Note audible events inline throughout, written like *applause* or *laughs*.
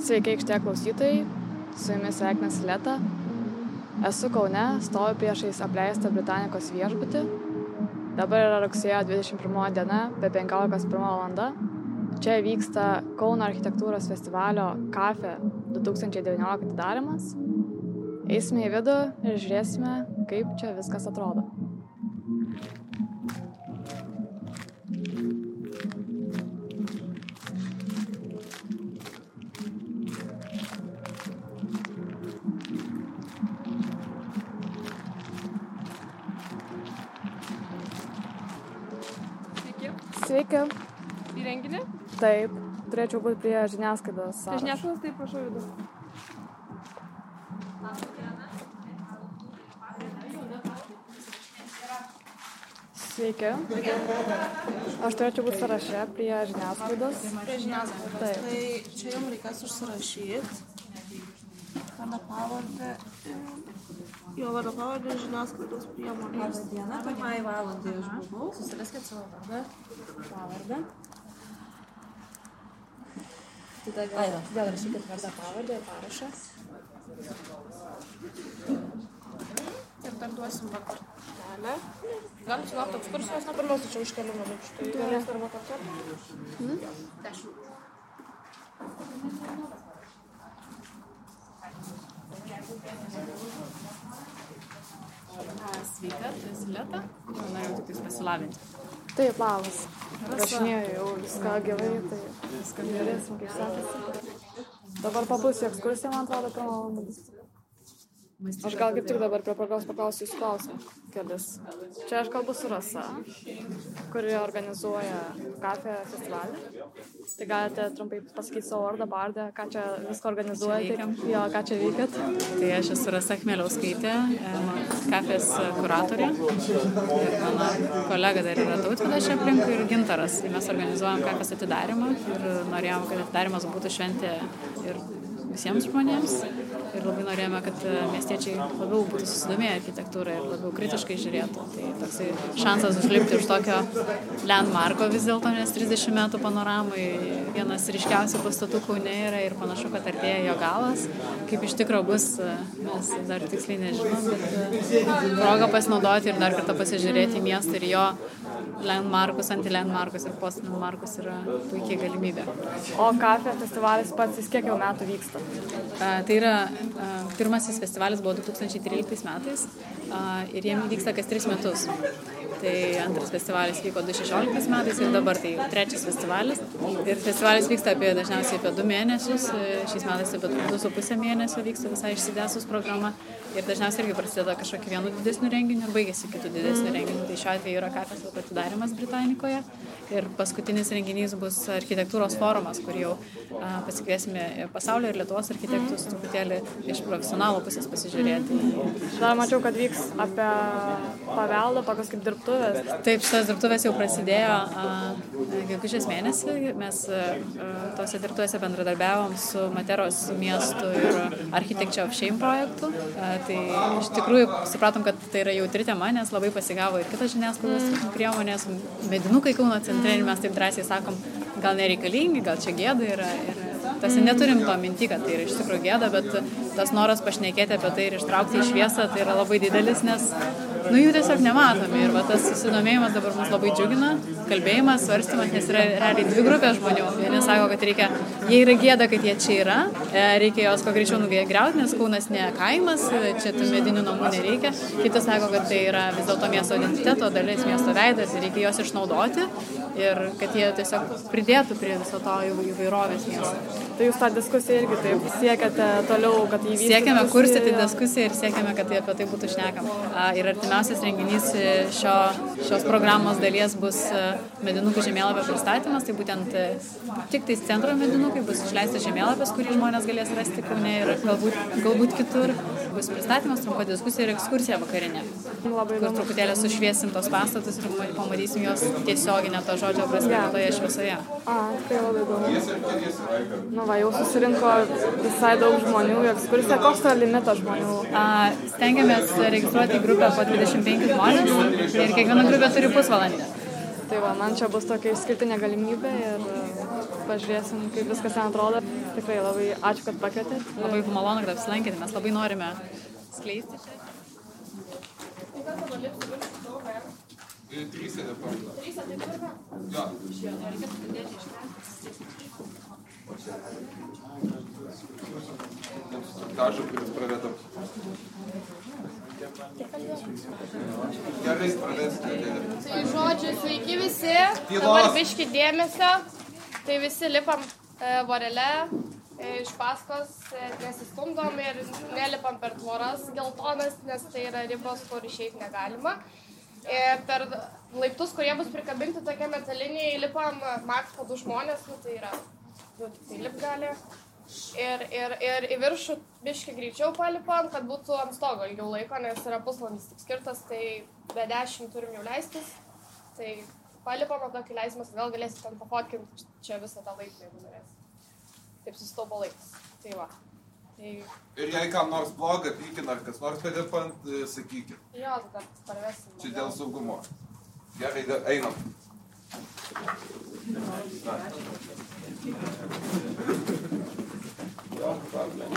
Sveiki, aikštė klausytojai, su jumis sveikinasi Leta. Esu Kaune, stoviu priešais apleistą Britanikos viešbutį. Dabar yra rugsėjo 21 diena, be 15.1 valanda. Čia vyksta Kauno architektūros festivalio KAFE 2019 atidarimas. Eisime į vidų ir žiūrėsime, kaip čia viskas atrodo. Sveiki. Į renginį? Taip, turėčiau būti prie žiniasklaidos. Tai žiniasklaidos, tai prašau vidų. Sveiki. Aš turėčiau būti sąraše prie žiniasklaidos. Prie žiniasklaidos. Taip. Tai čia jums reikės užsirašyti. Vardą pavardę. Jo pavardę žiniasklaidos priemonės. diena, pirmąjį valandą aš buvau, susiraskit savo vardą, pavardę. Tada vėl, vėl rašykit vardą, pavardę ir parašą. Ir dar duosim kortelę. Galim sulaukti ekskursijos nuo pirmos, tačiau už kelių minučių. Tai galės arba kortelę. Dešimt. Sveika, tai esi Leta. Norėjau tik tais pasilavinti. Taip, labas. Rašinėjau jau viską gyvai, tai viską žiūrėsim, kaip sekasi. Dabar pabūsiu ekskursiją, man atrodo, pirmą valandą. Aš gal kaip tik dabar prie progos paklausiu jūsų klausimą. Kelis. Čia aš kalbu su Rasa, kuri organizuoja kafę festivalį. Tai galite trumpai pasakyti savo vardą, bardę, ką čia viską organizuojate. Jo, ką čia veikiat. Tai aš esu Rasa Chmeliauskaitė, em, kafės kuratorė. Ir mano kolega dar yra Tautvidas čia aplinkui ir Gintaras. Tai mes organizuojam kafės atidarimą ir norėjom, kad atidarimas būtų šventė ir visiems žmonėms. Ir labai norėjome, kad e, miestiečiai labiau būtų susidomėję architektūrą ir labiau kritiškai žiūrėtų. Tai toksai šansas užlipti iš tokio landmarko vis dėlto, nes 30 metų panoramai vienas ryškiausių pastatų Kaune yra ir panašu, kad artėja jo galas. Kaip iš tikrųjų bus, e, mes dar tiksliai nežinom, bet e, proga pasinaudoti ir dar kartą pasižiūrėti į miestą ir jo landmarkus, anti-landmarkus ir post-landmarkus yra puikiai galimybė. O kafė festivalis pats, jis kiek jau metų vyksta? A, Tai yra pirmasis festivalis buvo 2013 metais ir jiem vyksta kas tris metus. Tai antras festivalis vyko 2016 metais ir dabar tai jau trečias festivalis. Ir festivalis vyksta apie dažniausiai apie du mėnesius, e, šiais metais apie du su pusę mėnesio vyksta visai išsidėsus programa. Ir dažniausiai irgi prasideda kažkokiu vienu didesniu renginiu ir baigėsi kitų didesnių renginių. Tai šiuo atveju yra lauko atidarimas Britanikoje. Ir paskutinis renginys bus architektūros forumas, kur jau a, pasikviesime pasaulio ir Lietuvos architektus truputėlį iš profesionalų pusės pasižiūrėti. Dar mačiau, kad vyks apie paveldą, tokios kaip dirbtuvės. Taip, šitas dirbtuvės jau prasidėjo gegužės mėnesį. Mes a, tose dirbtuvėse bendradarbiavom su Materos miestu ir Architecture of Shame projektu. A, tai iš tikrųjų supratom, kad tai yra jautri tema, nes labai pasigavo ir kitos žiniasklaidos priemonės, medinukai Kauno centre ir mes taip drąsiai sakom, gal nereikalingi, gal čia gėda yra. Ir, Tarsi neturim to minti, kad tai yra iš tikrųjų gėda, bet tas noras pašnekėti apie tai ir ištraukti į šviesą tai yra labai didelis, nes nu, jų tiesiog nematome. Ir va, tas susidomėjimas dabar mus labai džiugina, kalbėjimas, svarstymas, nes yra realiai dvi grupės žmonių. Vieni sako, kad reikia, jie yra gėda, kad jie čia yra, e, reikia jos kuo greičiau nugriauti, nes Kaunas ne kaimas, čia tų medinių namų nereikia. Kiti sako, kad tai yra vis dėlto miesto identiteto dalis, miesto veidas ir reikia juos išnaudoti ir kad jie tiesiog pridėtų prie viso to įv- įvairovės miesto. Tai jūs tą diskusiją irgi taip siekiate toliau, kad įvyktų. Siekiame diskusija. diskusiją ir siekiame, kad tai apie tai būtų šnekama. Ir artimiausias renginys e, šio, šios programos dalies bus e, medinukų žemėlapio pristatymas. Tai būtent e, tik tais centro medinukai bus išleistas žemėlapis, kurį žmonės galės rasti Kaune ir galbūt, galbūt kitur. Bus pristatymas, trumpa diskusija ir ekskursija vakarinė. Labai Kur truputėlį sušviesim tos pastatus ir pamatysim juos tiesioginę to žodžio prasme toje šviesoje. A, tikrai labai įdomu. Nu va, jau susirinko visai daug žmonių į ekskursiją. Koks yra limitas žmonių? A, Stengiamės registruoti grupę po 25 žmonės ir kiekviena grupė turi pusvalandį. Tai va, man čia bus tokia išskirtinė galimybė ir e, pažiūrėsim, kaip viskas ten atrodo. Tikrai labai ačiū, kad pakvietėt. Labai malonu, kad apsilankėte, mes labai norime skleisti čia. Trysė dabar. Trysė tai turime? Jo. Dažą, kuris pradeda. Gerai, pradėsite. Tai žodžiu, sveiki visi. Dabar biški dėmesio. Tai visi lipam e, vorele e, iš paskos, e, nesistumdom ir nelipam per tvoras geltonas, nes tai yra ribos, kur išeiti negalima. E, per laiptus, kurie bus prikabinti tokie metaliniai, lipam maks po du žmonės, nu, tai yra, nu, tai lip gali. Ir, ir, ir į viršų biški greičiau palipam, kad būtų ant stogo ilgiau laiko, nes yra pusvalandis tik skirtas, tai be dešimt turim jau leistis. Tai palipam, o tokį leisimės, gal galėsit ten pafotkinti čia visą tą laiką, jeigu norėsit. Taip susitaupo laikas. Tai va. Tai Ir jei kam nors bloga, pykina ar kas nors padėpant, sakykit. jo, tada parvesim. Čia dėl saugumo. Gerai, einam. Na. Jo, problem.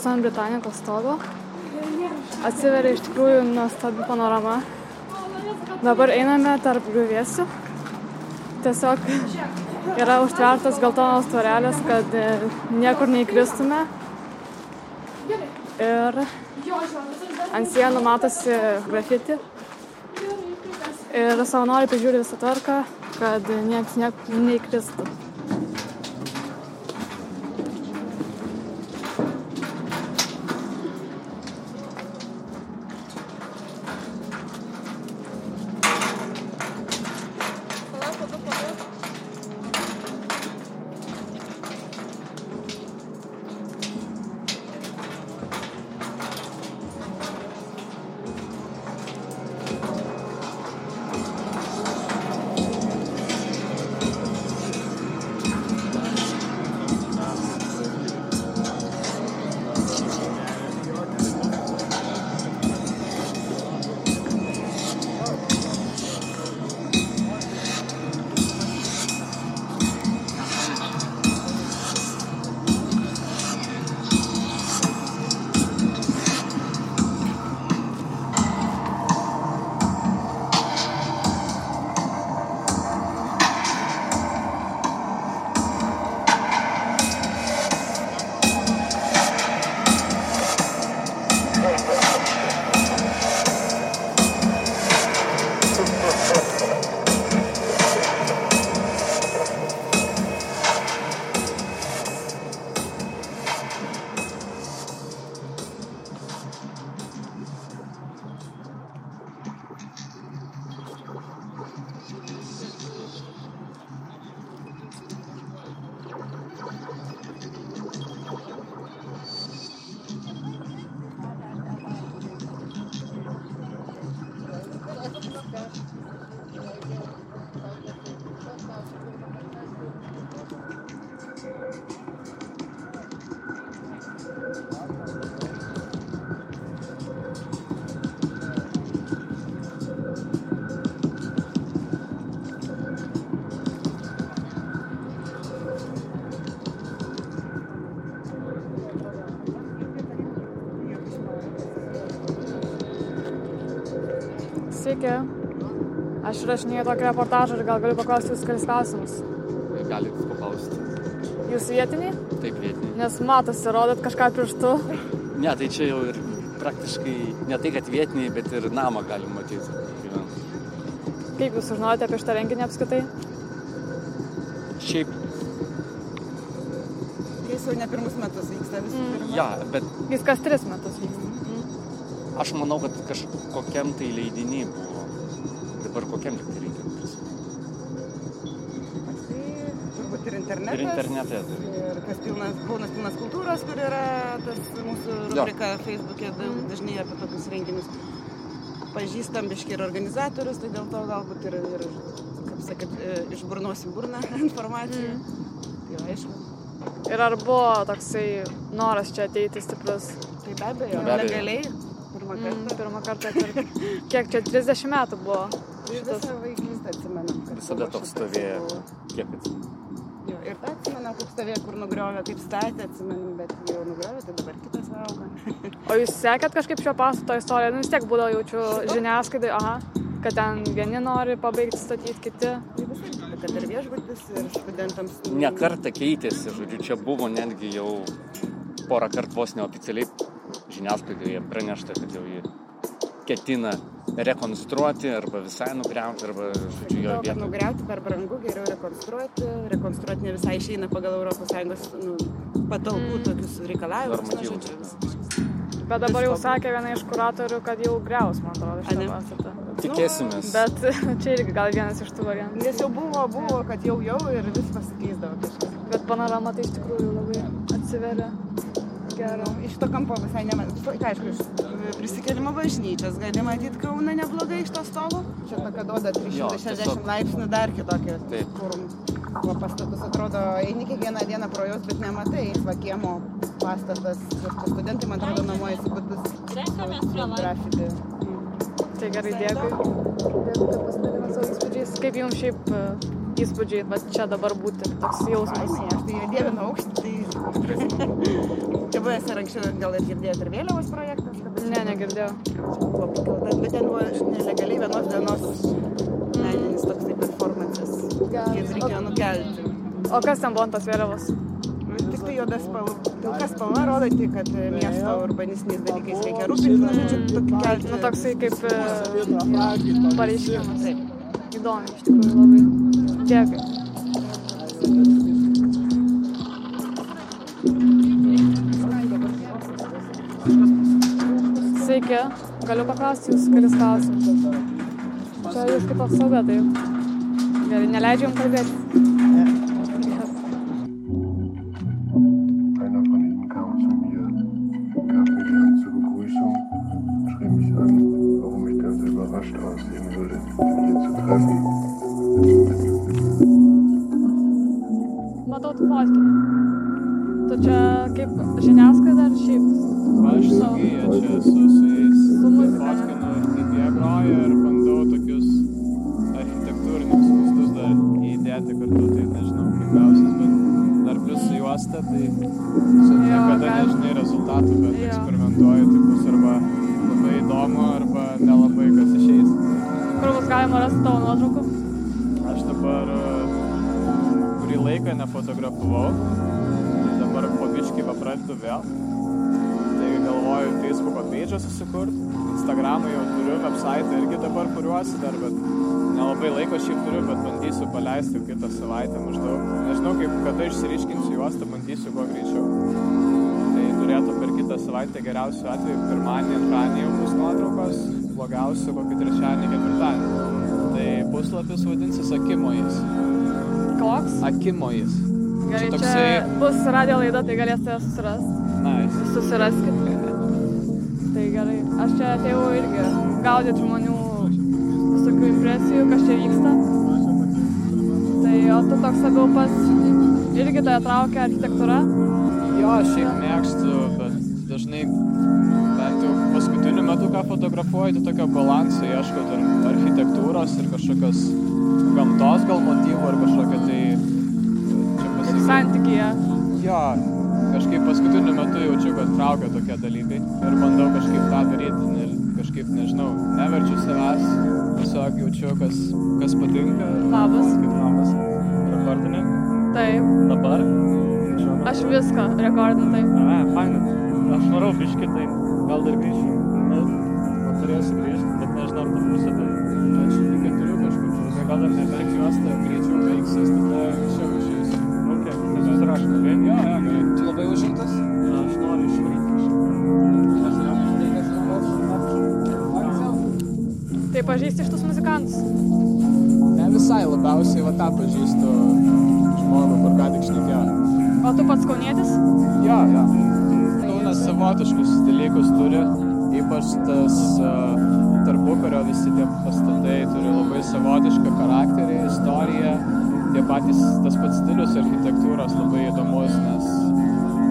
Esu ant Britannikos stogo. Atsiveria iš tikrųjų nuostabi panorama. Dabar einame tarp griuvėsių. Tiesiog yra užtvertas geltonos tvorelės, kad e, niekur neįkristume. Ir ant sienų matosi grafiti. Ir savanoriai prižiūri visą tvarką, kad niekas niekur neįkristų. Sveiki. Aš rašinėjau tokį reportažą ir gal galiu paklausti jūs kelis klausimus. Galit paklausti. Jūs vietiniai? Taip vietiniai. Nes matosi, rodat kažką pirštu. Ne, tai čia jau ir praktiškai ne tai, kad vietiniai, bet ir namą galim matyti. Kaip jūs sužinojote apie šitą renginį apskritai? Šiaip, Jis jau ne pirmus metus vyksta visų pirma. ja, bet Jis kas tris metus vyksta. Aš manau, kad kažkokiam tai leidiniai buvo. Dabar kokiam tik tai reikia prisiminti. Tai turbūt ir internetas. Ir internete. tai. Ir kas pilnas, Kaunas pilnas kultūros, kur yra tas mūsų rubrika Facebook'e, daug- dažnai apie tokius renginius pažįstam biški ir organizatorius, tai dėl to galbūt ir, ir kaip sakyt, e, iš burnos į burną *laughs* informacija. Tai jau aišku. Ir ar buvo toksai noras čia ateiti stiprus? Tai be abejo, Be abejo. legaliai, pirmą Mm, kartą. pirmą kartą per... Kiek čia 30 metų buvo? Tai visą vaikystę atsimenam. Visada toks šitas stovėjo. Kiek atsimenu. Jo, ir tą atsimenam, kaip stovėjo, kur nugriovė, kaip statė, atsimenam, bet jau nugriovė, tai dabar kitas auga. *laughs* O jūs sekėt kažkaip šio pastato istoriją? Nu vis tiek būdavo jaučiu žiniasklaidai, aha, kad ten vieni nori pabaigti statyti, kiti. Kad ir viešbutis, ir studentams. Ne kartą keitėsi, žodžiu, čia buvo netgi jau porą kartų vos neoficialiai žiniasklaidoje pranešta, kad jau jį ketina rekonstruoti arba visai nugriauti, arba, žodžiu, jo vietą. nugriauti per brangu, geriau rekonstruoti. Rekonstruoti ne visai išeina pagal ES nu, patalpų Mm. tokius reikalavimus. nu, Normatyvus. žodžiu, viskas. Bet dabar jau sakė viena iš kuratorių, kad jau greus, man atrodo, šitą pastatą. Tikėsimės. Bet *laughs* čia irgi gal vienas iš tų variantų. Nes jau buvo, buvo, kad jau jau ir vis pasikeisdavo kažkas. Bet panorama tai iš tikrųjų labai atsiveria. Gerai. Nu, iš to kampo visai nematau. Aišku, iš prisikėlimo bažnyčios gali matyti Kauną neblogai iš to stovo. Čia tokia duoda 360 tiesiog- laipsnių dar kitokia. Taip. Kur kuo pastatus atrodo, eini kiekvieną dieną pro juos, bet nematai. Va kiemo pastatas, studentai, man atrodo, nuomojasi butus. Grafiti. Tai gerai, dėkui. Dėkui, kad pasidalinot savo įspūdžiais. Kaip jums šiaip e, įspūdžiai, va čia dabar būti, toks jausmas. Fainai, aš tai dievinu aukštį. Tai... *laughs* Čia buvęs ir anksčiau, gal ir girdėjote ir vėliavos projektas. čia Ne, negirdėjau. buvo pakelta, bet ten buvo nelegaliai vienos dienos meninis toksai performances. Geras. Jas reikėjo nukelti. O kas ten buvo ant tos vėliavos? Tik tai juoda spalva, pilka spalva rodanti, kad e, miesto urbanistiniais dalykais reikia rūpintis. Nu, žodžiu, tokį kelti. Nu, toksai kaip e, pareiškimas. Įdomu, iš tikrųjų labai. Dėkui. Sveiki, galiu paklausti jūsų kelis klausimus. Čia jūs kaip apsauga, tai gerai, neleidžiu jums kalbėti. Juosta, tai niekada gal- nežinai rezultatų, bet Jo. eksperimentuoju, tai bus arba labai įdomu, arba nelabai kas išeis. Kur bus galima rasti tavo nuotraukų? Aš dabar e, kurį laiką nefotografavau, tai dabar po biškį papradedu vėl. Tai galvoju Facebook'o page susikurti, Instagram'ą jau turiu, website irgi dabar kuriuosi dar, bet nelabai laiko šiaip turiu, bet bandysiu paleisti jau kitą savaitę maždaug. Nežinau, kaip kada išsiriškinsiu juos, tai bandysiu kuo greičiau. Tai turėtų per kitą savaitę geriausiu atveju pirmadienį, antradienį jau bus nuotraukos, blogiausiu kokį trečiadienį, ketvirtadienį. Tai puslapis vadinsis Akimojas. Koks? Akimojas. Gerai, čia toksai- bus radio laida, tai galėsite susirasti. Nice. Susiraskit. Tai. Aš čia atėjau irgi gaudyti žmonių visokių impresijų, kas čia vyksta. Tai o tu toks labiau pas irgi tave traukia architektūra. Jo, aš šiaip mėgstu, bet dažnai bent jau paskutiniu metu, ką fotografuoju, tai tokio balanso ieškau tarp architektūros ir kažkokios gamtos gal motyvų ar kažkokio tai pasakyti. santykyje. Jo, kažkaip paskutiniu metu jaučiu, kad traukia tokie dalykai ir bandau kažkaip tą daryti, ne, kažkaip nežinau, neverčiu savęs tiesiog jaučiu, kas, kas patinka. Labas. Kaip labas. Rekordinė. Taip. Dabar. Aš viską rekordinu taip. A, fainai. Aš varau biškį, tai gal dar grįšiu. Bet turėsiu grįžti, bet nežinau, ar ta pusė tai. Aš iki turiu kažkur. Tai gal dar neverk juostą, greičiau veiksis, tada anksčiau išeisiu. Ok, tai susirašom, ok? Jo, jo, gerai. Tai pažįsti šitus muzikantus? Ne visai labiausiai va tą pažįstu žmogų, kur ką tik šnekėjo. O tu pats kaunietis? Jo, jo. Kaunas savotiškus dalykus turi, ypač tas uh, tarpukario visi tie pastatai turi labai savotišką charakterį, istoriją. Tie patys, tas pats stilius architektūros labai įdomus, nes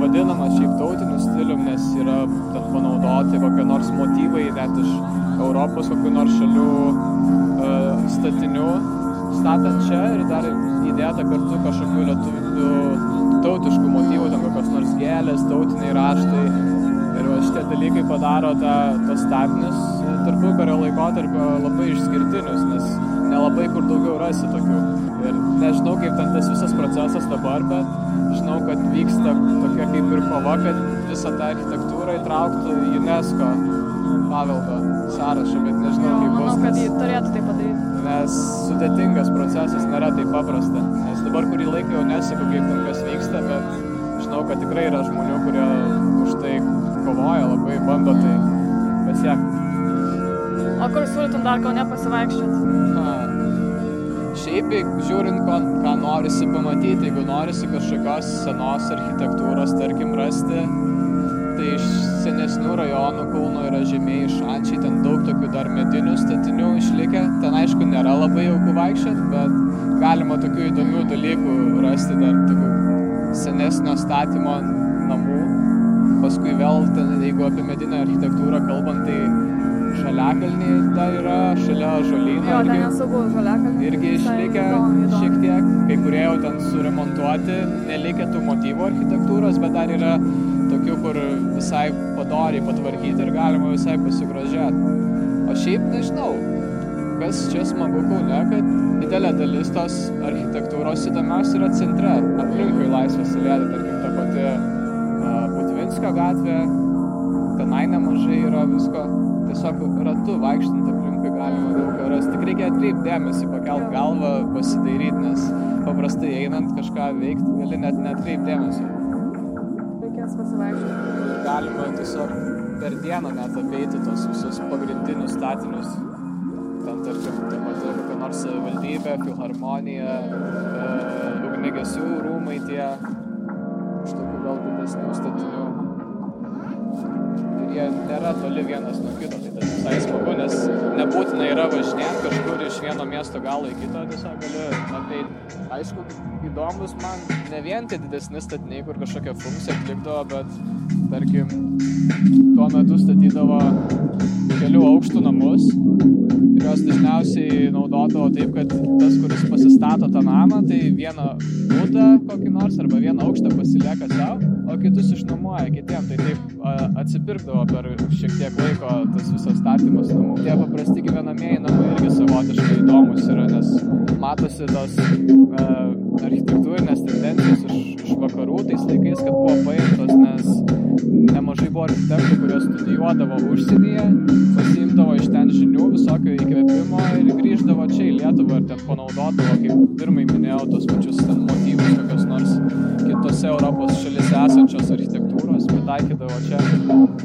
vadinamas šiaip tautiniu stilium, nes yra ten panaudoti kokie nors motyvai net iš Europos kokių nors šalių uh, statinių statant čia ir dar įdėta kartu kažkokių lietuvių tautiškų motyvų, ten kokios nors gėlės, tautiniai raštai. Ir šitie dalykai padaro tą, tos statinius tarpukario laikotarpio labai išskirtinius, nes nelabai kur daugiau rasi tokių. Ir nežinau, kaip ten tas visas procesas dabar, bet žinau, kad vyksta tokia kaip ir kova, kad visą tą architektūrą įtrauktų į UNESCO paveldo sąrašą, bet nežinau, kaip bus. Manau, kad jį turėtų tai padaryti. nes sudėtingas procesas nėra taip paprasta. Nes dabar kurį laiką jau nesaku, kaip ten kas vyksta, bet žinau, kad tikrai yra žmonių, kurie už tai kovoja, labai bando tai pasiekti. O kur siūlytum dar kaune pasivaikščioti? Šiaip, žiūrint, ko, ką norisi pamatyti, jeigu norisi kažkokios senos architektūros, tarkim, rasti, senesnių rajonų Kauno yra žemėjai šančiai, ten daug tokių dar medinių statinių išlikę. Ten aišku nėra labai jauku vaikščioti, bet galima tokių įdomių dalykų rasti dar tokių senesnio statymo namų. Paskui vėl, ten, jeigu apie medinę architektūrą kalbant, tai Žaliakalniai dar yra šalia žolyno. Jo, ten nesaugu žaliakalnį. Irgi išlikę šiek tiek, kai kurie jau ten suremontuoti, nelikę tų motyvų architektūros, bet dar yra tokių, kur visai padoriai patvarkyti ir galima visai pasigrožėti. O šiaip nežinau, kas čia smagu Kaune, kad didelė dalis tos architektūros įdomiausia yra centre, aplinkui laisvės alėja, tarkim, ta pati uh, Putvinskio gatvė, tenai nemažai yra visko. Tiesiog ratu vaikštant aplinkui galima daug ką rasti. Tik reikia atkreipti dėmesį, pakelt galvą, pasidairyti, nes paprastai einant kažką veikti gali net netkreipti dėmesio. Reikės pasivaikščioti. Galima tiesiog per dieną net apeiti tos visus pagrindinius statinius. Ten, tarkim, ta pati kokia nors savivaldybė, filharmonija, e, ugnegesių rūmai tie, iš tokių gal didesnių statinių. Ir jie nėra toli vienas nuo kito, tai tas visai smagu, nes nebūtina yra važinėti kažkur iš vieno miesto galo į kitą, tiesiog gali apeiti. Aišku, įdomus man ne vien tie didesni statiniai, kur kažkokią funkciją atlikdavo, bet tarkim, tuo metu statydavo kelių aukštų namus ir jos dažniausiai naudodavo taip, kad tas, kuris pasistato tą namą, tai vieną būtą kokį nors arba vieną aukštą pasilieka savo, o kitus išnuomoja kitiem. Tai taip atsipirkdavo per šiek tiek laiko tas visas statymas namų. Tie paprasti gyvenamieji namai irgi savotiškai įdomus yra, nes matosi tos a, architektūrinės tendencijos iš, iš vakarų tais laikais, kad buvo paimtos, nes buvo architektų, kurie studijuodavo užsienyje, pasiimdavo iš ten žinių, visokio įkvėpimo ir grįždavo čia į Lietuvą ir ten panaudodavo, kaip pirmai minėjau, tos pačius ten motyvus, kokios nors kitose Europos šalise esančios architektūros, pritaikydavo čia,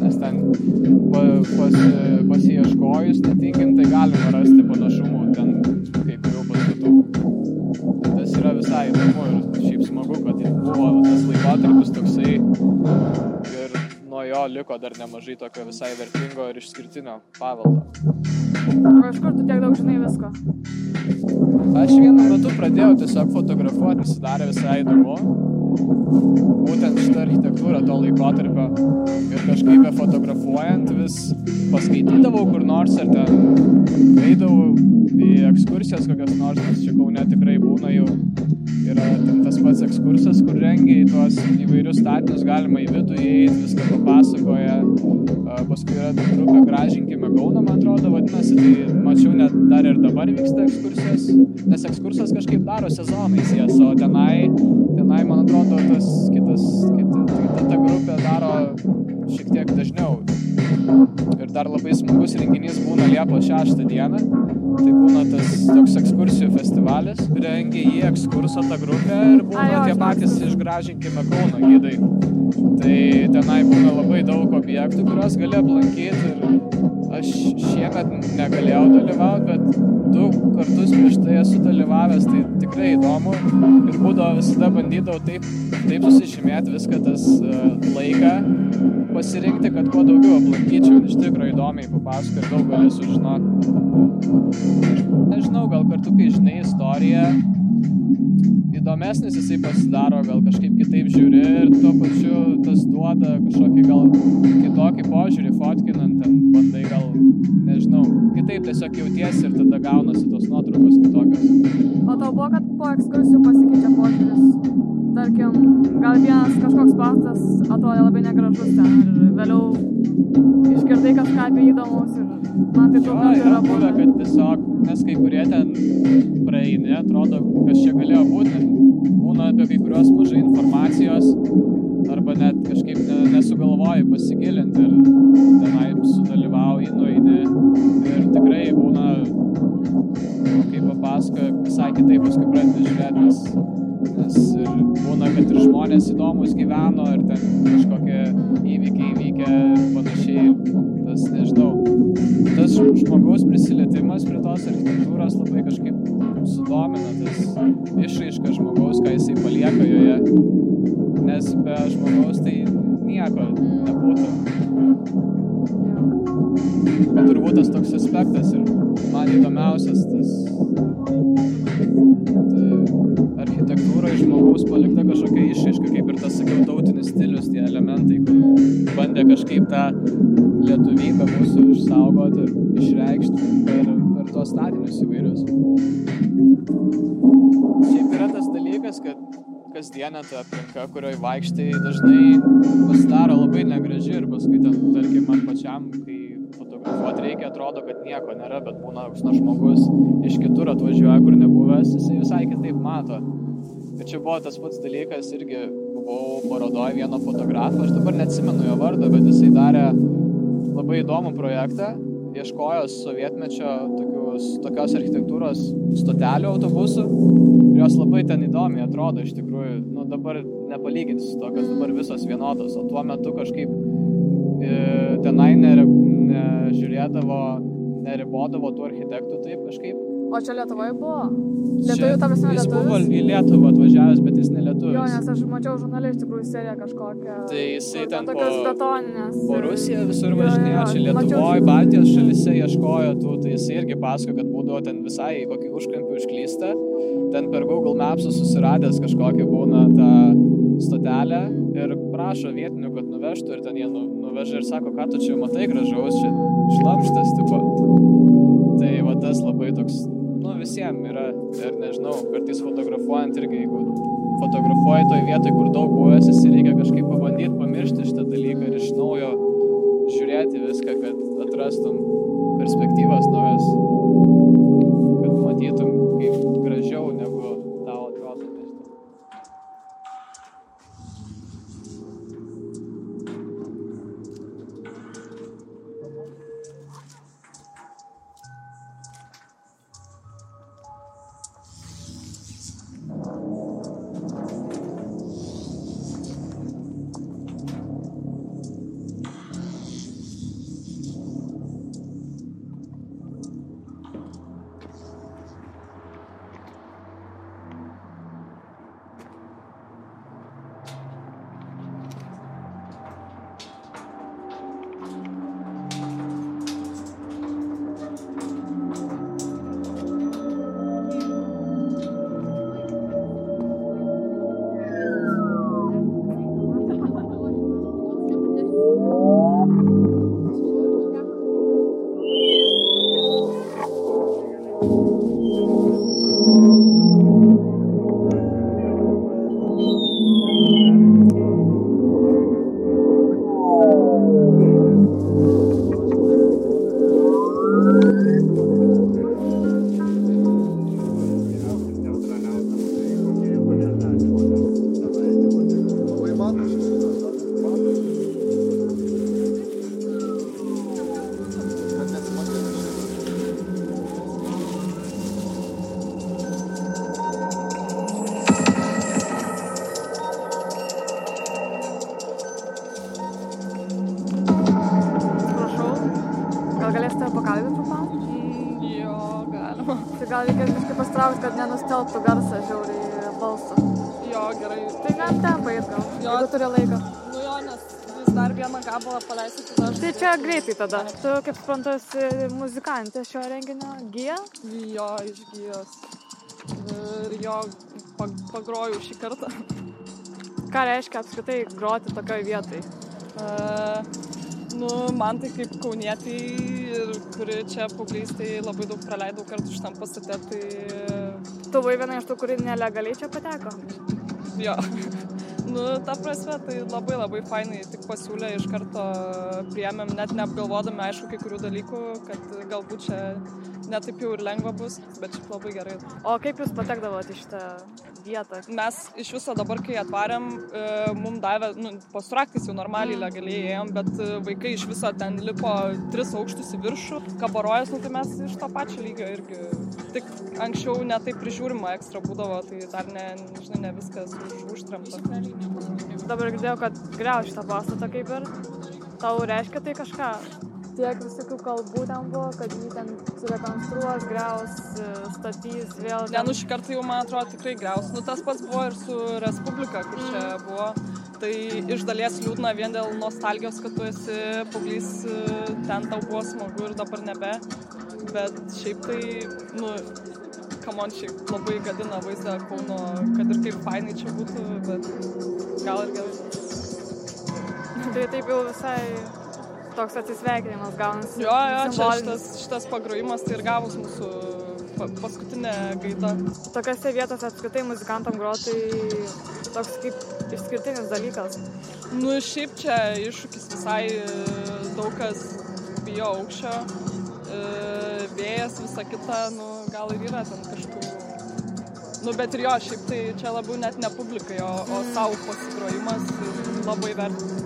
nes ten pa, pas, pasieškojus netinkintai galima rasti panašumų ten kai kurių pastatų. Tai tas yra visai įdomu ir šiaip smagu, kad buvo tas laikotarpis toksai nuo jo liko dar nemažai tokio visai vertingo ir išskirtinio paveldo. O iš kur tu tiek daug žinai visko? Aš vienu metu pradėjau tiesiog fotografuoti, pasidarė visai įdomu. Būtent šitą architektūrą to laikotarpio. Ir kažkaip be fotografuojant vis paskaitydavau kur nors ar ten eidavau į ekskursijas kokias nors, nes čia kaune tikrai būna jau yra ten tas pats ekskursas, kur rengia į tuos įvairius statinius, galima į vidų įeiti, viską papasakoja. Paskui yra grupė Gražinkime Kauną, man atrodo, vadinasi, tai mačiau net dar ir dabar vyksta ekskursijos, nes ekskursas kažkaip daro sezonais jas, o tenai, tenai, man atrodo, tas kitas, kita, kita ta grupė daro šiek tiek dažniau. Ir dar labai smagus renginys būna Liepos 6 dieną. Tai būna tas toks ekskursijų festivalis, rengia į ekskursą tą grupę ir būna Ai, tie patys išgražinkime Kauno gydai. Tai tenai būna labai daug objektų, kuriuos gali aplankyti ir aš šiemet negalėjau dalyvauti, bet du kartus prieš tai esu dalyvavęs, tai tikrai įdomu ir būdavo visada bandydavau taip, taip susižymėti viską tas uh, laiką, pasirinkti, kad kuo daugiau aplankyčiau, iš tikrųjų įdomiai papasakoti ir daug gali sužinoti. Nežinau, gal kartu, kai žinai istoriją, įdomesnis jisai pasidaro, gal kažkaip kitaip žiūri ir tuo pačiu tas duoda kažkokį gal kitokį požiūrį, fotkinant, ten bandai gal, nežinau, kitaip tiesiog jautiesi ir tada gaunasi tos nuotraukos kitokios. O tau buvo, kad po ekskursijų pasikeičia požiūris? Tarkim, gal vienas kažkoks pastas atrodė labai negražus ten ir vėliau išgirdai kažką apie įdomus ir man tai daug kartų yra buvę, kad tiesiog, nes kai kurie ten praeini, atrodo, kas čia galėjo būti, būna apie kai kuriuos mažai informacijos, arba net kažkaip ne, nesugalvoji pasigilinti ir tenai sudalyvauji, nueini. Ir tikrai būna, kaip papasakoja, visai kitaip paskui pradedi žiūrėti, nes, nes ir būna, kad ir žmonės įdomus gyveno ir ten kažkokie įvykiai įvykę ir panašiai, tas nežinau, tas žmogaus prisilietimas prie tos architektūros labai kažkaip sudomina, tas išraiška žmogaus, ką jisai palieka joje, nes be žmogaus tai nieko nebūtų. Tai turbūt tas toks aspektas ir man įdomiausias tas ta žmogaus palikta kažkokia išraiška, kaip ir tas, sakiau, tautinis stilius, tie elementai, kur bandė kažkaip tą lietuvybę mūsų išsaugoti ir išreikšti per, per tuos statinius įvairius. Šiaip yra tas dalykas, kad kasdienė ta aplinka, kurioje vaikštai, dažnai pasidaro labai negraži ir paskui ten, tarkim, man pačiam, kai fotografuoti reikia, atrodo, kad nieko nėra, bet būna koks nors žmogus iš kitur atvažiuoja, kur nebuvęs, jisai visai kitaip mato. Ir čia buvo tas pats dalykas, irgi buvau parodoje vieno fotografo, aš dabar neatsimenu jo vardo, bet jisai darė labai įdomų projektą, ieškojo sovietmečio tokius, tokios architektūros stotelių autobusų jos labai ten įdomiai atrodo iš tikrųjų, nu dabar nepalyginti su to, kas dabar visos vienodos, o tuo metu kažkaip e, tenai nežiūrėdavo, neribodavo tų architektų taip kažkaip. O čia Lietuvoje buvo? Lietuvių, ta prasme, Jis buvo į Lietuvą atvažiavęs, bet jis ne lietuvis. Jo, nes aš mačiau žurnale iš tikrųjų seriją kažkokią. Tai jisai ten tokios betoninės. Po Rusiją visur Jo, važinėjo, jo, čia Lietuvoje. Baltijos šalise ieškojo tų, tai jisai irgi pasako, kad būdavo ten visai į kokį užkampį užklysta, ten per Google Maps susiradęs kažkokį būna tą stotelę ir prašo vietinių, kad nuvežtų ir ten jie nu, nuveža ir sako, ką tu čia matai gražaus, čia šlamštas tipo. Tai va tas labai toks, nu visiems yra ir nežinau, kartais fotografuojant irgi, jeigu fotografuoji toj vietoj, kur daug buvęs, esi reikia kažkaip pabandyti pamiršti šitą dalyką ir iš naujo žiūrėti viską, kad atrastum perspektyvas naujas, kad matytum dar vieną gabalą paleisiu, tada. Tai čia greitai tada. Tu, kaip suprantu, esi muzikantė šio renginio, gyja? Jo, iš gyjos. Ir jo pag- pagrojau šį kartą. Ką reiškia apskritai groti tokioj vietai? Uh, nu, man tai kaip kaunietį ir kuri čia paauglystėje labai daug praleidau kartu šitam pastate, tai Tu buvai viena iš tų, kuri nelegaliai čia pateko? jo. Nu, ta prasme, tai labai labai fainai, tik pasiūlė iš karto priemėm, net neapgalvodami, aišku, kai kurių dalykų, kad galbūt čia netaip jau ir lengva bus, bet šiaip labai gerai. O kaip jūs patekdavote į šitą vietą? Mes iš viso dabar, kai atvarėm, e, mums davė, nu, postraktais jau normaliai legaliai ėjom, bet e, vaikai iš viso ten lipo tris aukštus į viršų, kabarojas, nu, tai mes iš to pačio lygio irgi. Tik anksčiau netaip prižiūrima ekstra būdavo, tai dar ne, žinai, ne viskas už, užtremta. Dabar girdėjau, kad greuž šitą pastatą kaip ir. Tau reiškia tai kažką? Tiek visokių kalbų ten buvo, kad jį ten surekonstruos, greus, statys vėl. Ne, nu šį kartą jau man atrodo tikrai greus. Nu tas pats buvo ir su Respublika, kur čia buvo. Tai iš dalies liūdna vien dėl nostalgijos, kad tu esi paauglys, e, ten tau buvo smagu ir dabar nebe. Bet šiaip tai, nu, kamon šiaip labai gadina vaizdą Kauno, kad ir kaip fainai čia būtų, bet gal ir gerai. Tai taip jau visai toks atsisveikinimas gaunasi. Jo, jo, čia šitas, šitas pagrojimas tai ir gavus mūsų pa, paskutinė gaida. Tokiose vietose apskritai muzikantam groti toks kaip išskirtinis dalykas. Nu, šiaip čia iššūkis visai e, daug kas bijo aukščio, vėjas, visa kita, nu, gal ir yra ten kažkokių. Nu, bet ir jo, šiaip tai čia labiau net ne publikai, o, o savo pasigrojimas labai vertas.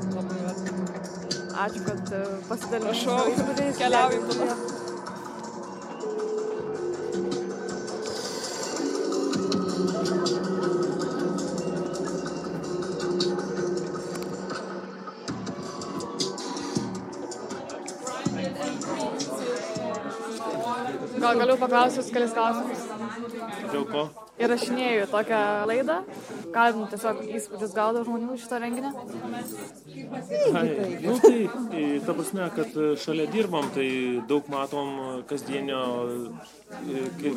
Ačiū, kad e, pasidalinai. Prašau, savo įspūdžiais. Galiu paklausti jūs kelis klausimus? Dėl ko? Įrašinėjau tokią laidą, kalbinu tiesiog įspūdis gaudo žmonių iš šito renginio. Ai, nu, tai, tai ta prasme, kad šalia dirbam, tai daug matom kasdienio e,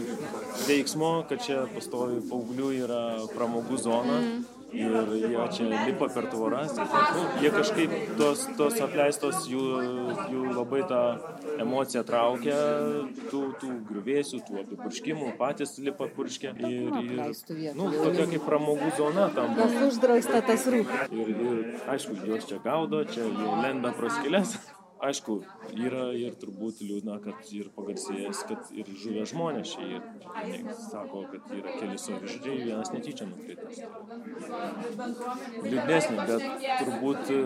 veiksmo, kad čia pastovi paauglių yra pramogų zona. Ir jie čia lipa per tvoras. Nu, jie kažkaip tos, tos apleistos, jų, jų labai tą emociją traukia, tų, tų grįvėsių, tų apipurškimų, patys lipa purškia. Ir, ir nu, tokia kaip pramogų zona tam. Kas uždrausta, tas rūpi. Ir, ir aišku, jos čia gaudo, čia jau lenda pro skilės. Aišku, yra ir turbūt liūdna, kad ir pagarsėjęs, kad ir žuvę žmonės čia ir vieni sako, kad yra keli savižudžiai, vienas netyčia nukritas. Liūdnesnė, bet turbūt e,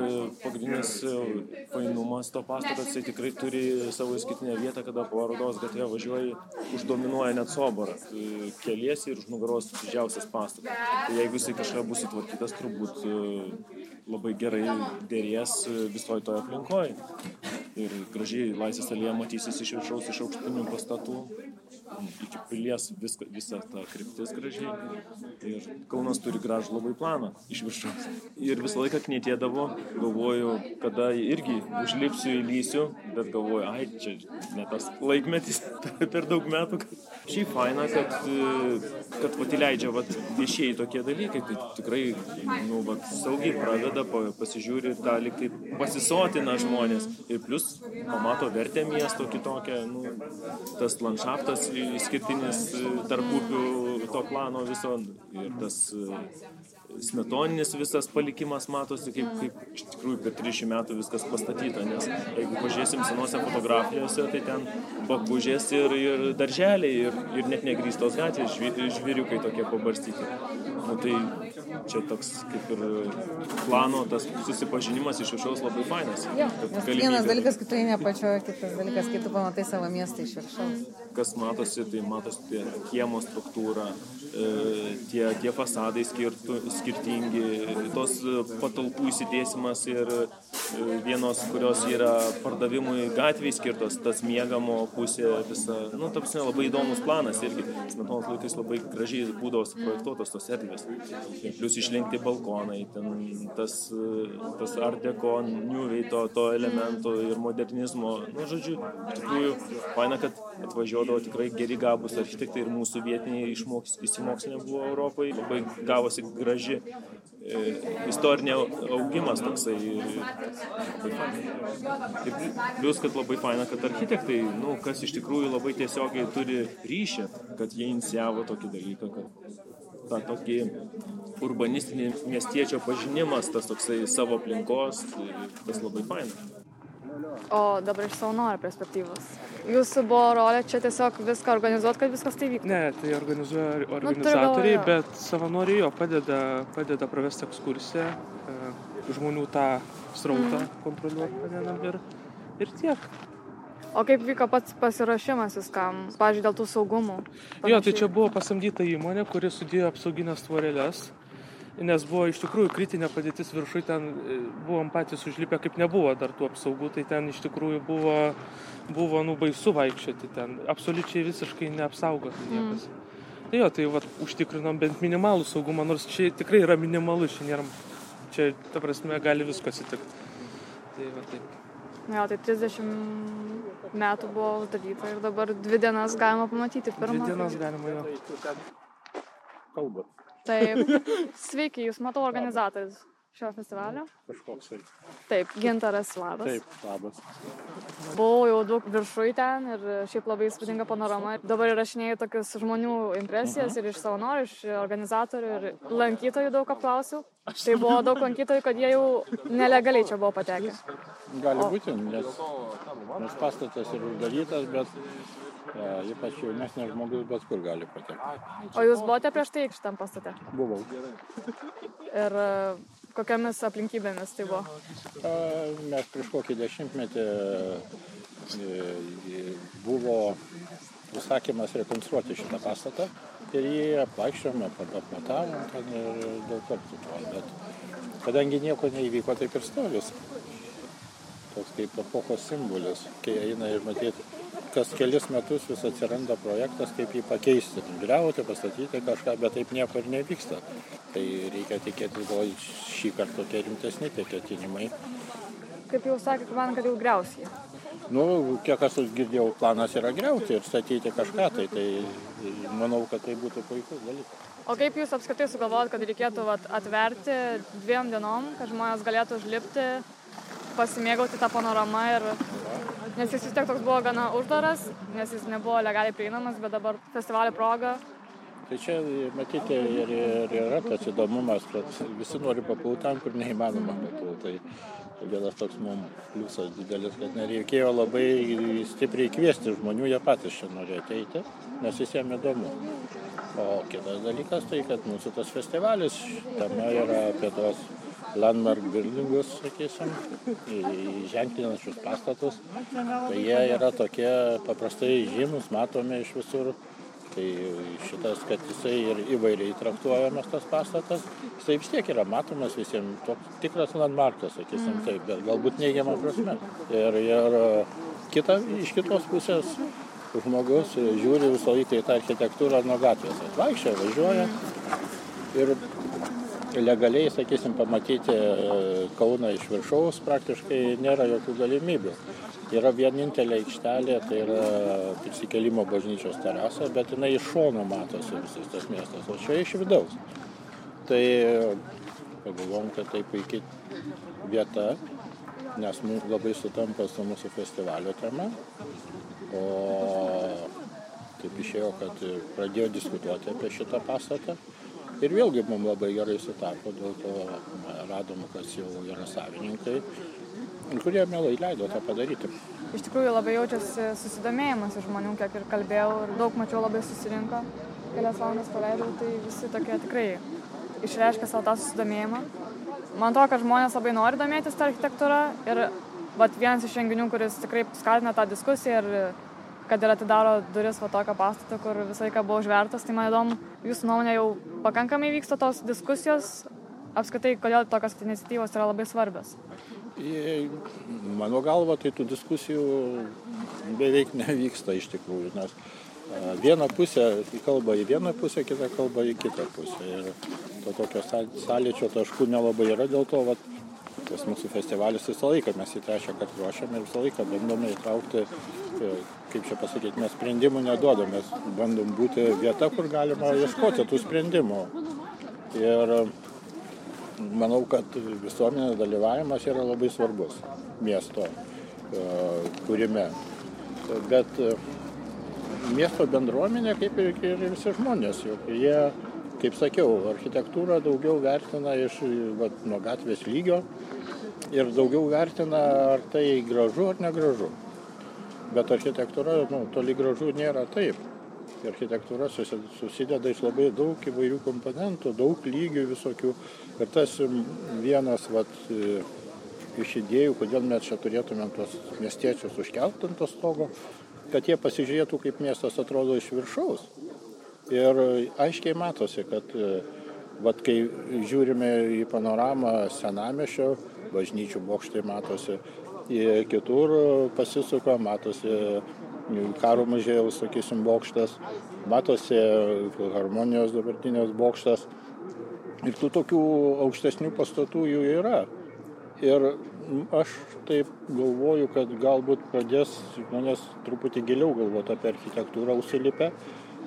pagrindinis e, painumas to pastato, jisai tikrai turi savo įskaitinę vietą, kada po Rodos gatvėje važiuoji, uždominuoja net soborą. E, Keliesi ir už nugaros didžiausias pastatas. Tai jeigu jisai kažką bus sutvarkytas, turbūt labai gerai dėrės visoje toje aplinkoje. Ir gražiai Laisvės alėja matysis iš viršaus, iš aukštinių pastatų, pilies viską, visa ta kryptis gražiai. Ir Kaunas turi gražų labai planą iš viršaus. Ir visą laiką knėtėdavo, galvoju, kada irgi užlipsiu, įlysiu, bet galvoju, ai, čia ne tas laikmetis, *laughs* per daug metų. Šiaip faina, kad, kad vat įleidžia vat, viešieji tokie dalykai, tai tikrai nu, vat, saugiai pradeda, pa- pasižiūri tą liktai pasisotina žmonės ir plus pamato vertę miesto kitokią, nu, tas landšaftas išskirtinis e, tarp upių to plano viso ir tas e, smetoninis visas palikimas matosi, kaip, kaip iš tikrųjų per 300 metų viskas pastatyta, nes jeigu pažiūrėsim senose fotografijose, tai ten bakužės ir, ir darželiai ir, ir net negrįstos gatvės, žvi- žvėriukai tokie pabarstyti. Nu, tai čia toks kaip ir plano tas susipažinimas iš viršaus labai fainas. Jo, vienas dalykas, kai tu eini apačioje, kitas dalykas, kai tu pamatai savo miestą iš viršaus. kas matosi, tai matosi tie kiemo struktūra, tie, tie fasadai skirtu, skirtingi, tos e, patalpų įsidėsimas ir e, vienos, kurios yra pardavimui gatviai skirtos, tas miegamo pusė visa, nu, tapsime labai įdomus planas irgi. Smetonos laikais labai gražiai būdavo suprojektuotos tos erdvės. Ir plus išlenkti balkonai, ten tas, e, tas ardeko, niuviai to, to elemento ir modernizmo. Nu, žodžiu, iš tikrųjų, faina, kad atvažiuodavo tikrai geri gabus architektai ir mūsų vietiniai išmoks, įsimokslinę buvo Europai. Labai gavosi graži e, istorinė augimas toksai. Ir plius, kad labai faina, kad architektai, nu, kas iš tikrųjų labai tiesiogiai turi ryšį, kad jie inicijavo tokį dalyką, kad tą tokį urbanistinį miestiečio pažinimas, tas toksai savo aplinkos, tai tas labai faina. O dabar iš savanorių perspektyvos. Jūsų buvo rolė čia tiesiog viską organizuoti, kad viskas tai vyktų. Ne, tai organizuoja turiu organizatoriai, galvoje. bet savanoriai jo padeda, padeda pravesti ekskursiją, e, žmonių tą srautą Mhm. kontroliuoti padedam ir, ir tiek. O kaip vyko pats pasirašymas viskam, pažiūrėjau, dėl tų saugumų? Jo, tai čia buvo pasamdyta įmonė, kuri sudėjo apsauginės tvorelės, nes buvo iš tikrųjų kritinė padėtis viršui, ten e, buvom patys užlipę, kaip nebuvo dar tų apsaugų, tai ten iš tikrųjų buvo, buvo nu baisu vaikščioti ten, absoliučiai visiškai neapsaugota niekas. Mm. Tai jo, tai vat, užtikrinom bent minimalų saugumą, nors čia tikrai yra minimalus, čia nėra, čia, ta prasme, gali visko atsitikti. Tai va taip. Na, jo, tai 30 metų buvo uždaryta ir dabar dvi dienas galima pamatyti Dvi pirmą. dienas galima jo. Kalba. Taip. *laughs* Sveiki, jūs matau organizatorius šio festivalio. Kažkoks tai. Taip, Gintaras Labas. Taip, labas. Buvau jau daug viršui ten ir šiaip labai įspūdinga panorama. Dabar įrašinėjau tokius žmonių impresijas ir iš savanorių, iš organizatorių ir lankytojų daug apklausiau. Tai buvo daug lankytojų, kad jie jau nelegaliai čia buvo patekę. Gali būti, nes, nes pastatas yra uždarytas, bet e, ypač jaunesnis žmogus bet kur gali patekti. O jūs buvote prieš tai šitam pastate? Buvau. Ir e, kokiamis aplinkybėmis tai buvo? E, Mes prieš kokį dešimtmetį buvo užsakymas rekonstruoti šitą pastatą ir jį apvaikščiome, apmatavom ten ir daug kartų to, bet kadangi nieko neįvyko, taip ir stovis. Toks kaip epochos simbolis, kai eina ir matyti, kas kelis metus vis atsiranda projektas, kaip jį pakeisti, griauti, pastatyti kažką, bet taip nieko ir nevyksta. Tai reikia tikėtis, gal šį kartą tokie rimtesni tie ketinimai. Kaip jau sakė, man, kad jau griausiai. Nu, kiek aš girdėjau, planas yra griauti ir statyti kažką, tai, tai manau, kad tai būtų puikus dalykas. O kaip jūs apskritai sugalvojot, kad reikėtų vat, atverti dviem dienom, kad žmonės galėtų užlipti, pasimėgauti tą panoramą ir... Nes jis vis tiek toks buvo gana uždaras, nes jis nebuvo legaliai prieinamas, bet dabar festivalio proga Tai čia matyti ir, ir yra tas įdomumas, kad visi nori papulti ten, kur neįmanoma papulti. Tai vienas toks mums pliusas didelis, kad nereikėjo labai stipriai kviesti žmonių, jie patys čia nori ateiti, nes visiems įdomu. O kitas dalykas tai, kad mūsų tas festivalis, tema yra apie tos landmark buildingus, sakysim, ženklinančius pastatus. Tai jie yra tokie paprastai žymus, matomi iš visur. Tai šitas, kad jisai ir įvairiai traktuojamas tas pastatas, jisai vis tiek yra matomas visiems, toks tikras landmarkas, sakysim taip, bet galbūt neigiamą prasme. Ir, ir kita, iš kitos pusės žmogus žiūri visą laiką į tą architektūrą nuo gatvės. Atvaikščia, važiuoja ir legaliai, sakysim, pamatyti e, Kauną iš viršaus praktiškai nėra jokių galimybių. Yra vienintelė aikštelė, tai yra prisikėlimo bažnyčios terasa, bet jinai iš šono matosi visas tas miestas, o čia iš vidaus. Tai pagalvom, kad tai puikiai vieta, nes mums labai sutampa su mūsų festivalio tema. O taip išėjo, kad pradėjo diskutuoti apie šitą pastatą. Ir vėlgi mums labai gerai sutapo, dėl to radom, kas jau yra savininkai, kurie mielai leido tą padaryti. iš tikrųjų labai jaučiasi susidomėjimas iš žmonių, kiek ir kalbėjau, ir daug mačiau labai susirinko, kelias valandas praleidau, tai visi tokie tikrai išreiškia savo tą susidomėjimą. Man atrodo, kad žmonės labai nori domėtis tą architektūrą ir vat, vienas iš renginių, kuris tikrai skatina tą diskusiją ir kad ir atidaro duris va tokio pastato, kur visą laiką buvo užvertas, tai man įdomu, jūsų nuomonė jau pakankamai vyksta tos diskusijos, apskritai, kodėl tokios iniciatyvos yra labai svarbios. Mano galva, tai tų diskusijų beveik nevyksta iš tikrųjų, nes viena pusė kalba į vieną pusę, kita kalba į kitą pusę. Ir to tokio sąlyčio taškų nelabai yra, dėl to vat, tas mūsų festivalis visą laiką mes į trečią kartą ruošiam ir visą laiką bandome įtraukti, kaip čia pasakyti, mes sprendimų neduodam, mes bandom būti vieta, kur galima ieškoti tų sprendimų. Ir manau, kad visuomenės dalyvavimas yra labai svarbus miesto kūrime. Bet miesto bendruomenė, kaip ir, ir visi žmonės, juk jie, kaip sakiau, architektūrą daugiau vertina iš va, nuo gatvės lygio ir daugiau vertina, ar tai gražu ar negražu. Bet architektūra nu, toli gražu nėra taip. Architektūra susideda iš labai daug įvairių komponentų, daug lygių visokių. Ir tas vienas vat, iš idėjų, kodėl mes čia turėtumėm tuos miestiečius užkelti ant to stogo, kad jie pasižiūrėtų, kaip miestas atrodo iš viršaus. Ir aiškiai matosi, kad vat, kai žiūrime į panoramą senamešio, bažnyčių bokštai matosi, į kitur pasisuka, matosi karo muziejaus, sakysim, bokštas, matosi harmonijos dabartinės bokštas. Ir tų tokių aukštesnių pastatų jų yra. Ir aš taip galvoju, kad galbūt pradės žmonės truputį giliau galvoti apie architektūrą užsilipę,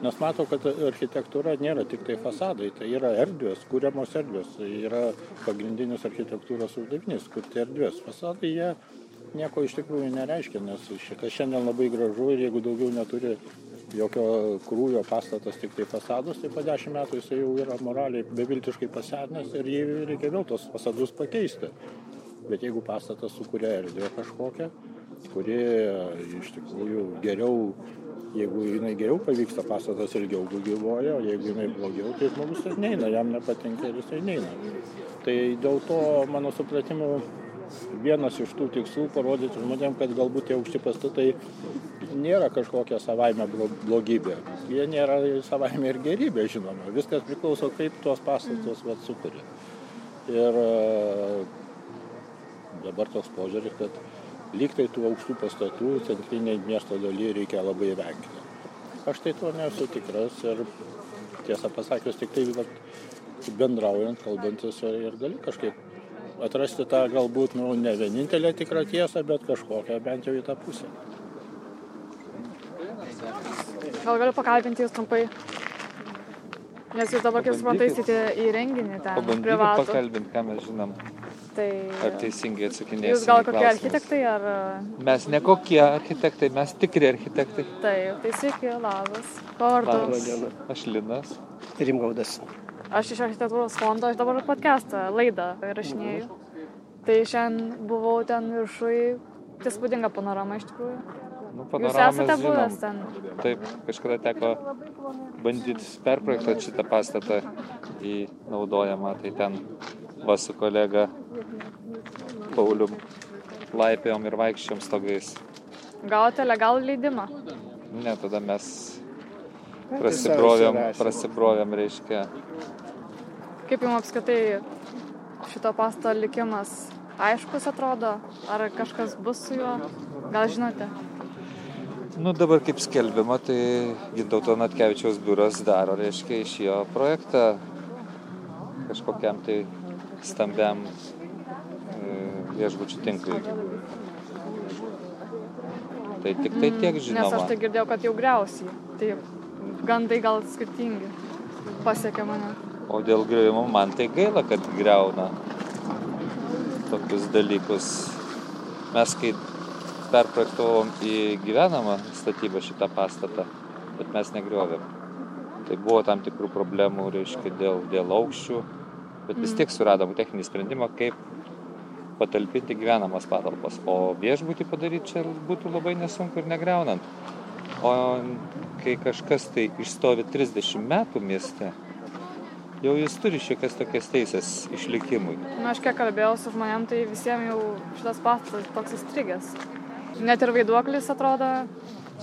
nes mato, kad architektūra nėra tik tai fasadai, tai yra erdvės, kūriamos erdvės, tai yra pagrindinis architektūros uždavinys, kurti erdvės. Fasadai jie nieko iš tikrųjų nereiškia, nes šitas šiandien labai gražu ir jeigu daugiau neturi jokio krūvio pastatas tik tai fasadus, tai po dešimt metų jisai jau yra moraliai beviltiškai pasenęs ir jį reikia vėl tos fasadus pakeisti. Bet jeigu pastatas sukuria erdvę kažkokią, kuri iš tikrųjų geriau, jeigu jinai geriau pavyksta, pastatas ilgiau gyvoja, o jeigu jinai blogiau, tai žmogus ir neina, jam nepatinka ir jisai neina. Tai dėl to, mano supratimu, vienas iš tų tikslų parodyti žmonėm, kad galbūt tie aukšti pastatai nėra kažkokia savaime blogybė. Jie nėra savaime ir gerybė, žinoma. Viskas priklauso, kaip tuos pastatus vat, sukuria. Ir dabar toks požiūris, kad lyg tai tų aukštų pastatų centriniai miesto dalyje reikia labai vengti. Aš tai to nesu tikras ir tiesą pasakius, tik tai vat, bendraujant, kalbantis ir gali kažkaip atrasti tą galbūt nu, ne vienintelę tikrą tiesą, bet kažkokią bent jau į tą pusę. Gal galiu pakalbinti jūs trumpai? Nes jūs dabar, kaip suprantu, eisite į renginį ten. Pabandykit pakalbinti, ką mes žinom. Tai... Ar teisingai atsakinėsime? Jūs gal kokie architektai ar... Mes ne kokie architektai, mes tikri architektai. Taip, tai sveiki, labas. Pavardus. Aš Linas. Rimgaudas. Aš iš architektūros fondo, aš dabar podcastą, laidą rašinėjau. Tai šiandien buvau ten viršui, tai spūdinga panorama iš tikrųjų. Nu, Jūs esate buvęs ten? Taip, kažkada teko bandyti perprojektuoti šitą pastatą į naudojamą. Tai ten va su kolega Paulium laipėjom ir vaikščiom stogais. Gavote legalų leidimą? Ne, tada mes prasibrovėm, prasibrovėm reiškia. Kaip jums apskaitai šito pasto likimas aiškus atrodo? Ar kažkas bus su juo? Gal žinote? Nu dabar kaip skelbiama, tai Gintauto Natkevičiaus biuras daro, reiškia, iš jo projektą kažkokiam tai stambiam viešbučių tinklui. Tai tik tai tiek žinoma. Nes aš tai girdėjau, kad jau griausiai. Tai gandai gal skirtingi pasiekė mane. O dėl griuvimo man tai gaila, kad greuna tokius dalykus. Mes kai perprojektavom į gyvenamą statybą šitą pastatą, bet mes negriovėm. Tai buvo tam tikrų problemų, reiškia, dėl, dėl aukščių, bet vis tiek suradom techninį sprendimą, kaip patalpinti gyvenamas patalpas. O viešbutį padaryti čia būtų labai nesunku ir negreunant. O kai kažkas tai išstovi 30 metų mieste, jau jis turi šiokias tokias teisės išlikimui. Na, nu, aš kiek kalbėjau su žmonėm, tai visiems jau šitas pastatas toks įstrigęs. Net ir vaiduoklis atrodo.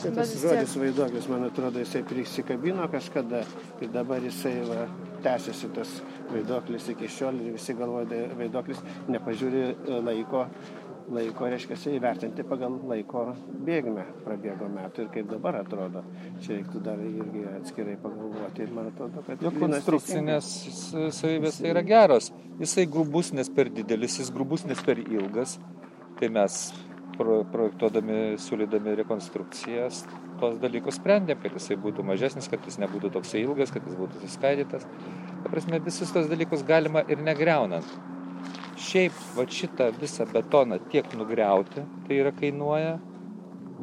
Šitas žodis vaiduoklis, man atrodo, jisai prisikabino kažkada ir dabar jisai va, tęsiasi tas vaiduoklis iki šiol ir visi galvoja, vaiduoklis nepažiūri e, laiko laiko, reiškia, įvertinti pagal laiko bėgmę prabėgo metų ir kaip dabar atrodo. Čia reiktų dar irgi atskirai pagalvoti ir man atrodo, kad... Jo konstrukcinės savybės tai yra geros. Jisai grubus, nes per didelis, jis grubus, nes per ilgas. Tai mes pro, projektuodami, siūlydami rekonstrukcijas, tos dalykus sprendėm, kad jisai būtų mažesnis, kad jis nebūtų toksai ilgas, kad jis būtų suskaidytas. Ta prasme, visus tos dalykus galima ir negreunant šiaip vat šitą visą betoną tiek nugriauti, tai yra kainuoja,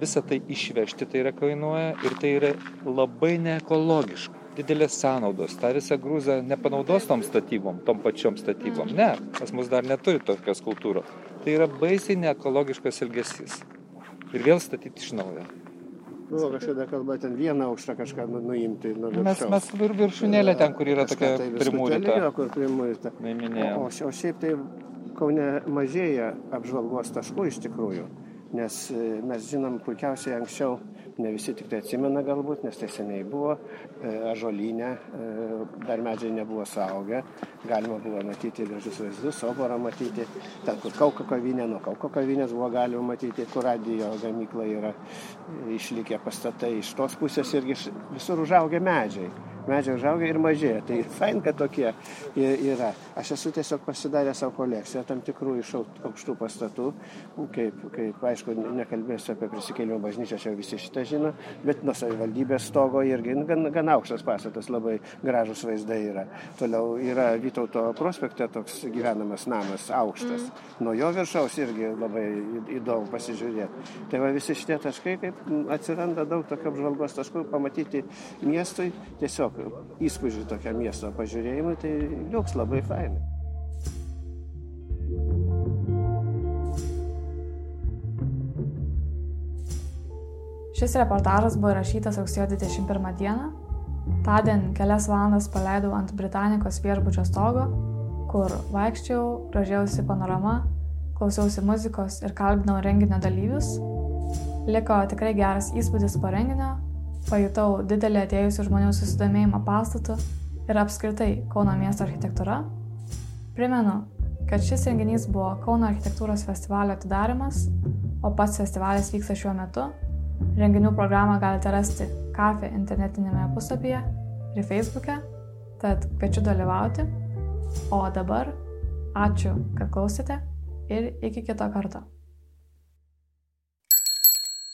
visą tai išvežti tai yra kainuoja ir tai yra labai neekologiška. Didelės sąnaudos, tą visą grūzą nepanaudos tom statybom, tom pačiom statybom. Ne, pas mus dar neturi tokios kultūros. Tai yra baisiai neekologiškas elgesys. Ir vėl statyti iš naujo. Buvo kažkada kalba ten vieną aukštą kažką nu, nuimti nuo viršaus. Mes, mes vir, viršūnėlę ten, kur yra tokia tai primūryta. kur primūryta. O, o šiaip tai Kaune mažėja apžvalgos taškų iš tikrųjų, nes e, mes žinom puikiausiai anksčiau ne visi tik tai atsimena galbūt, nes tai seniai buvo, e, ažolinė, e, dar medžiai nebuvo saugę, galima buvo matyti gražius vaizdus, soborą matyti, ten kur Kauko kavinė, nuo Kauko kavinės buvo galima matyti, kur radio gamykla yra išlikę pastatai, iš tos pusės irgi visur užaugę medžiai medžiai užauga ir mažėja. Tai fain, kad tokie yra. Aš esu tiesiog pasidaręs savo kolekciją tam tikrų iš aukštų pastatų, kaip, kaip aišku, nekalbėsiu apie prisikėlimą bažnyčią, čia visi šitą žino, bet nuo savivaldybės stogo irgi gan, gan aukštas pastatas, labai gražus vaizdai yra. Toliau yra Vytauto prospekte toks gyvenamas namas aukštas. Mm. Nuo jo viršaus irgi labai įdomu pasižiūrėti. Tai va visi šitie taškai, kaip atsiranda daug tokio apžvalgos taškų, pamatyti miestui tiesiog tiesiog įspūdžių tokią miesto pažiūrėjimui, tai liuks labai fainai. Šis reportažas buvo rašytas rugsėjo 21 dieną. Tądien kelias valandas paleidau ant Britanikos viešbučio stogo, kur vaikščiau, gražiausi panorama, klausiausi muzikos ir kalbinau renginio dalyvius. Liko tikrai geras įspūdis po renginio, Pajutau didelį atėjusių žmonių susidomėjimą pastatu ir apskritai Kauno miesto architektūra. Primenu, kad šis renginys buvo Kauno architektūros festivalio atidarimas, o pats festivalis vyksta šiuo metu. Renginių programą galite rasti kafe internetinėme puslapyje ir feisbuke, tad kviečiu dalyvauti. O dabar ačiū, kad klausėte ir iki kito karto.